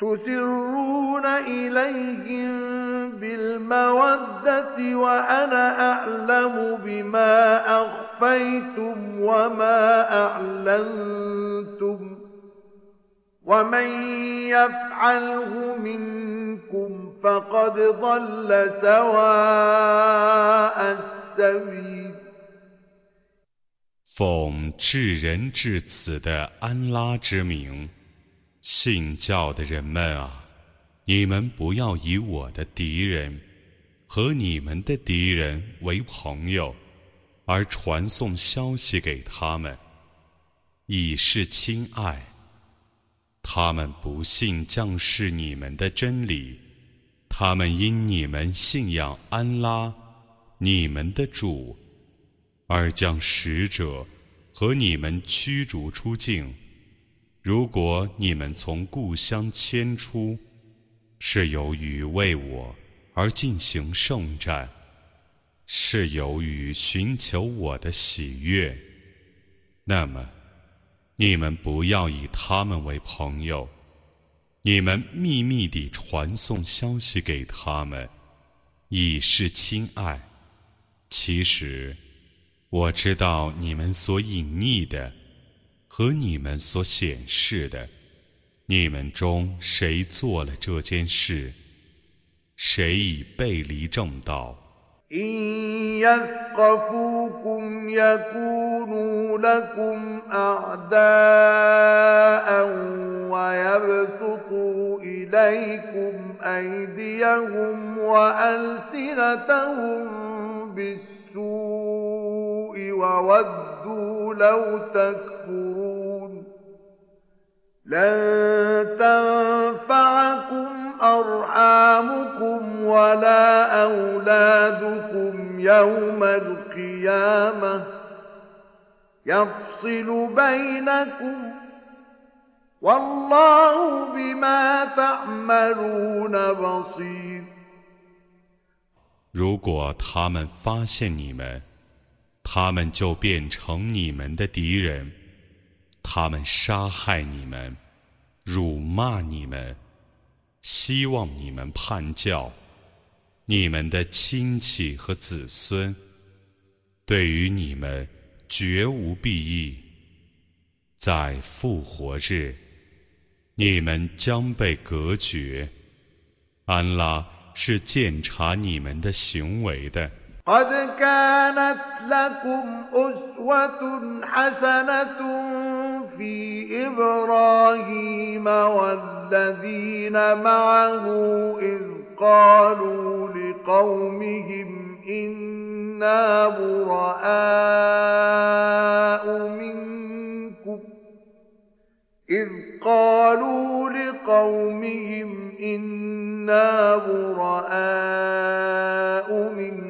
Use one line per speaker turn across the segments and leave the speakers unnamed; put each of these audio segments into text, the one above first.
تسرون إليهم بالمودة وأنا أعلم بما أخفيتم وما أعلنتم ومن يفعله منكم فقد ضل سواء السبيل
奉至仁至此的安拉之名。信教的人们啊，你们不要以我的敌人和你们的敌人为朋友，而传送消息给他们，以示亲爱。他们不信将是你们的真理，他们因你们信仰安拉，你们的主，而将使者和你们驱逐出境。如果你们从故乡迁出，是由于为我而进行圣战，是由于寻求我的喜悦，那么，你们不要以他们为朋友，你们秘密地传送消息给他们，以示亲爱。其实，我知道你们所隐匿的。和你们所显示的，你们中谁做了这件事，谁已背离正道？
وودوا لو تكفرون لن تنفعكم أرحامكم ولا أولادكم يوم القيامة يفصل بينكم والله بما تعملون بصير 如果他们
发现你们他们就变成你们的敌人，他们杀害你们，辱骂你们，希望你们叛教，你们的亲戚和子孙，对于你们绝无裨益。在复活日，你们将被隔绝。安拉
是检察你们的行为的。قد كانت لكم أسوة حسنة في إبراهيم والذين معه إذ قالوا لقومهم إنا براء منكم إذ قالوا لقومهم إنا براء منكم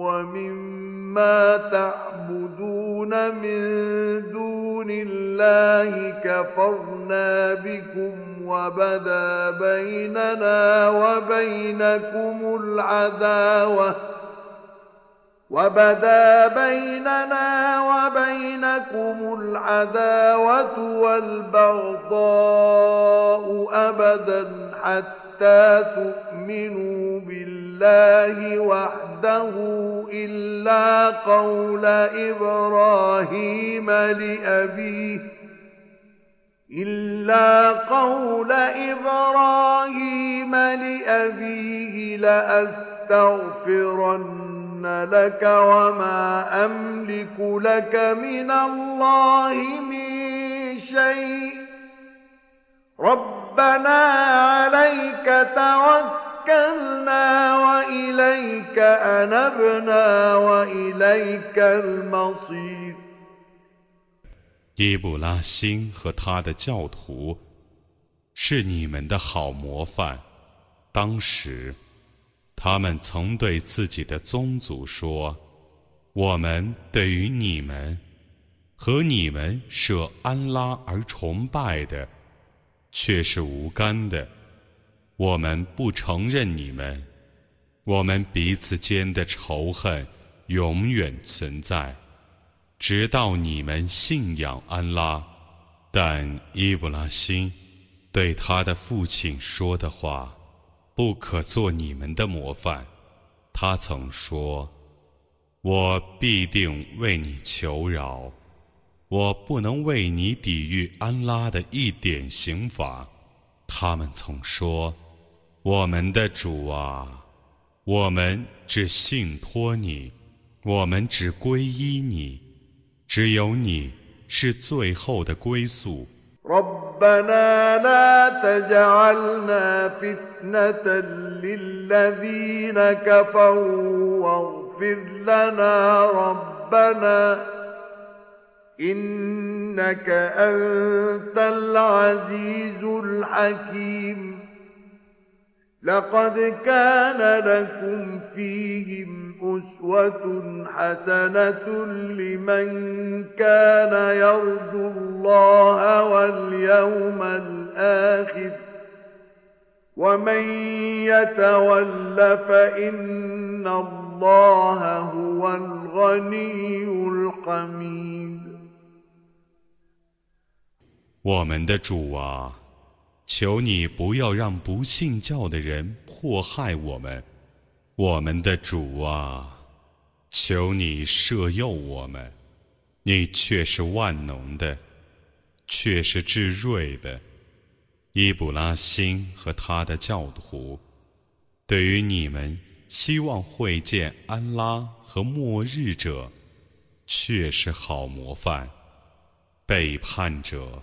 ومما تعبدون من دون الله كفرنا بكم وبدا بيننا وبينكم العداوة وبدا بيننا وبينكم العداوة والبغضاء أبدا حتى تؤمنوا تؤمنوا بالله وحده إلا قول إبراهيم لأبيه إلا قول إبراهيم لأبيه لأستغفرن لك وما أملك لك من الله من شيء ربنا عليك توكل
伊布拉辛和他的教徒是你们的好模范。当时，他们曾对自己的宗族说：“我们对于你们和你们舍安拉而崇拜的，却是无干的。”我们不承认你们，我们彼此间的仇恨永远存在，直到你们信仰安拉。但伊布拉欣对他的父亲说的话，不可做你们的模范。他曾说：“我必定为你求饶，我不能为你抵御安拉的一点刑罚。”他们曾说。我们的主啊，我们只信托你，我们只皈依你，只有你是最后的归宿。
لقد كان لكم فيهم أسوة حسنة لمن كان يرجو الله واليوم الآخر ومن يتول فإن الله هو الغني الحميد
求你不要让不信教的人迫害我们，我们的主啊，求你赦宥我们。你却是万能的，却是至睿的。伊布拉辛和他的教徒，对于你们希望会见安拉和末日者，却是好模范。背叛者。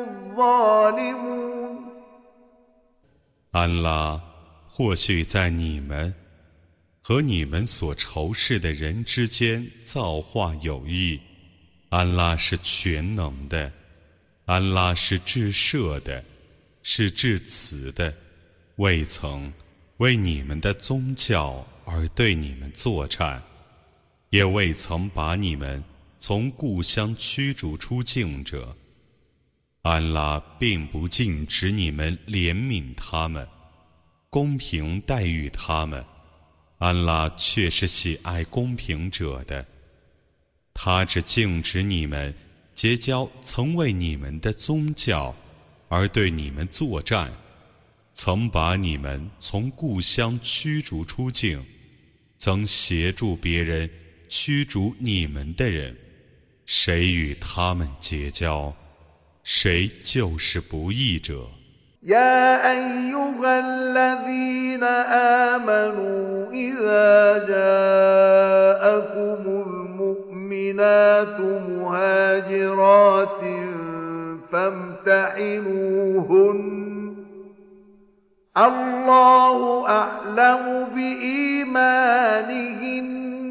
安拉或许在你们和你们所仇视的人之间造化有益，安拉是全能的，安拉是至赦的，是至慈的，未曾为你们的宗教而对你们作战，也未曾把你们从故乡驱逐出境者。安拉并不禁止你们怜悯他们，公平待遇他们。安拉却是喜爱公平者的，他只禁止你们结交曾为你们的宗教而对你们作战，曾把你们从故乡驱逐出境，曾协助别人驱逐你们的人。谁与他们结交？谁就是不义者。
يا أيها الذين آمنوا إذا جاءكم المؤمنات مهاجرات فامتحنوهن الله أعلم بإيمانهن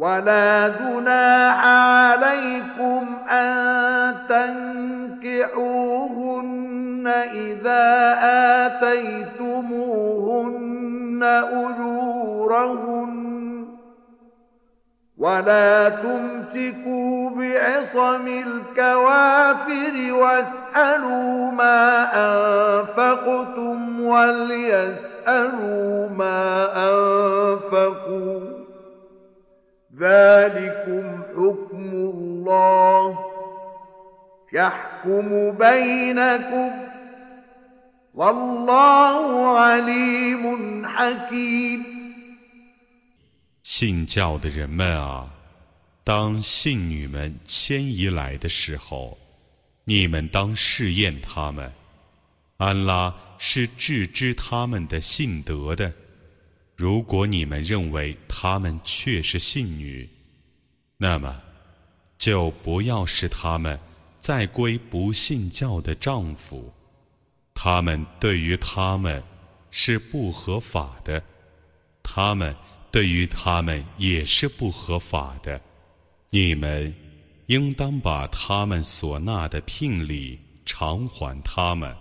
ولا جناح عليكم أن تنكحوهن إذا آتيتموهن أجورهن ولا تمسكوا بعصم الكوافر واسألوا ما أنفقتم وليسألوا 信教的人们啊，
当信女们迁移来的时候，你们当试验他们。安拉是置之他们的信德的。如果你们认为他们确是信女，那么，就不要使他们再归不信教的丈夫。他们对于他们是不合法的，他们对于他们也是不合法的。你们应当把他们所纳的聘礼偿还他们。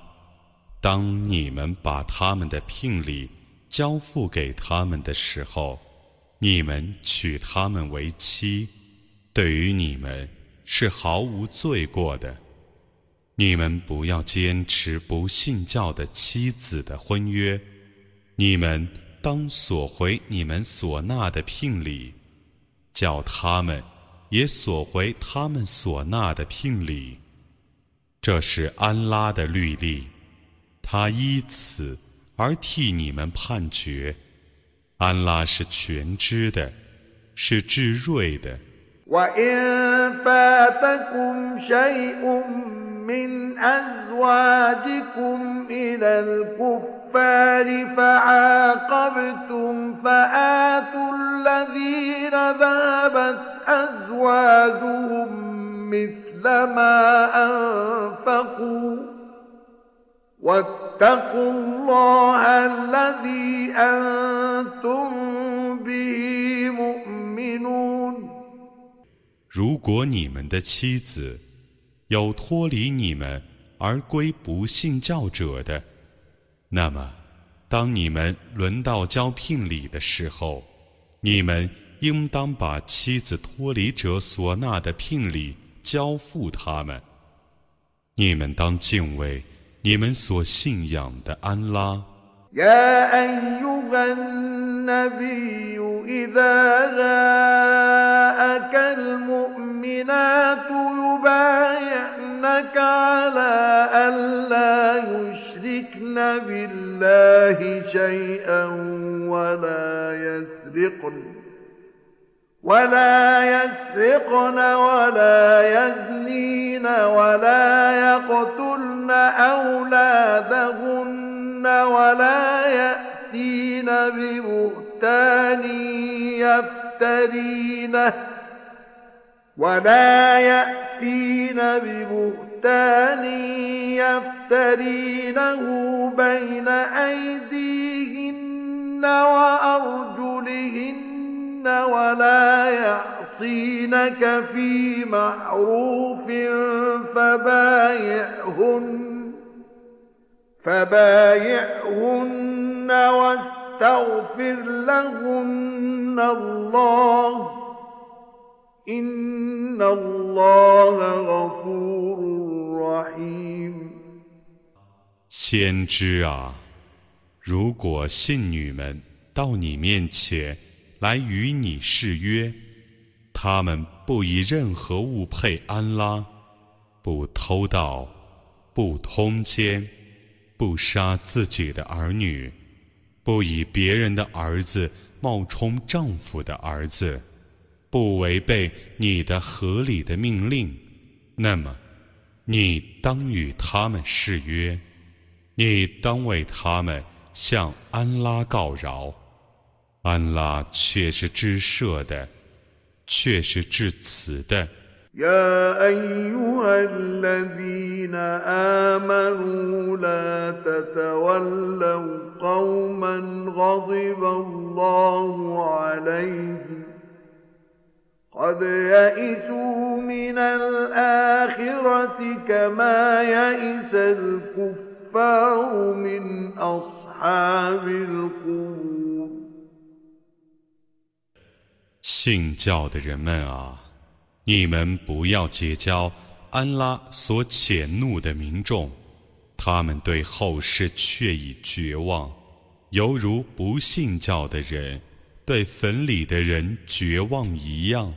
当你们把他们的聘礼。交付给他们的时候，你们娶他们为妻，对于你们是毫无罪过的。你们不要坚持不信教的妻子的婚约，你们当索回你们所纳的聘礼，叫他们也索回他们所纳的聘礼。这是安拉的律例，他依此。而替你们判决，安拉是全知的，是至睿的。如果你们的妻子有脱离你们而归不信教者的，那么当你们轮到交聘礼的时候，你们应当把妻子脱离者所纳的聘礼交付他们。你们当敬畏。你们所信仰的安拉。يا أيها النبي إذا جاءك المؤمنات يبايعنك
على أن لا يشركن بالله شيئا ولا يسرقن ولا يسرقن ولا يزنين ولا يقتلن أولادهن ولا يأتين ببهتان يفترينه ولا يأتين ببهتان يفترينه بين أيديهن وأرجلهن ولا يعصينك في معروف فبايعهن فبايعهن واستغفر لهن الله إن الله غفور رحيم 先知啊，
如果信女们到你面前来与你誓约，他们不以任何物配安拉，不偷盗，不通奸，不杀自己的儿女，不以别人的儿子冒充丈夫的儿子，不违背你的合理的命令，那么，你当与他们誓约，你当为他们向安拉告饶。
安拉却是至赦的，却是至慈的。يا أيها الذين آمنوا لا تتولوا قوما غضب الله عليهم قد يئسوا من الآخرة كما يئس الكفار من أصحاب القبور 信教的人们啊，你
们不要结交安拉所谴怒的民众，他们对后世却已绝望，犹如不信教的人对坟里的人绝望一样。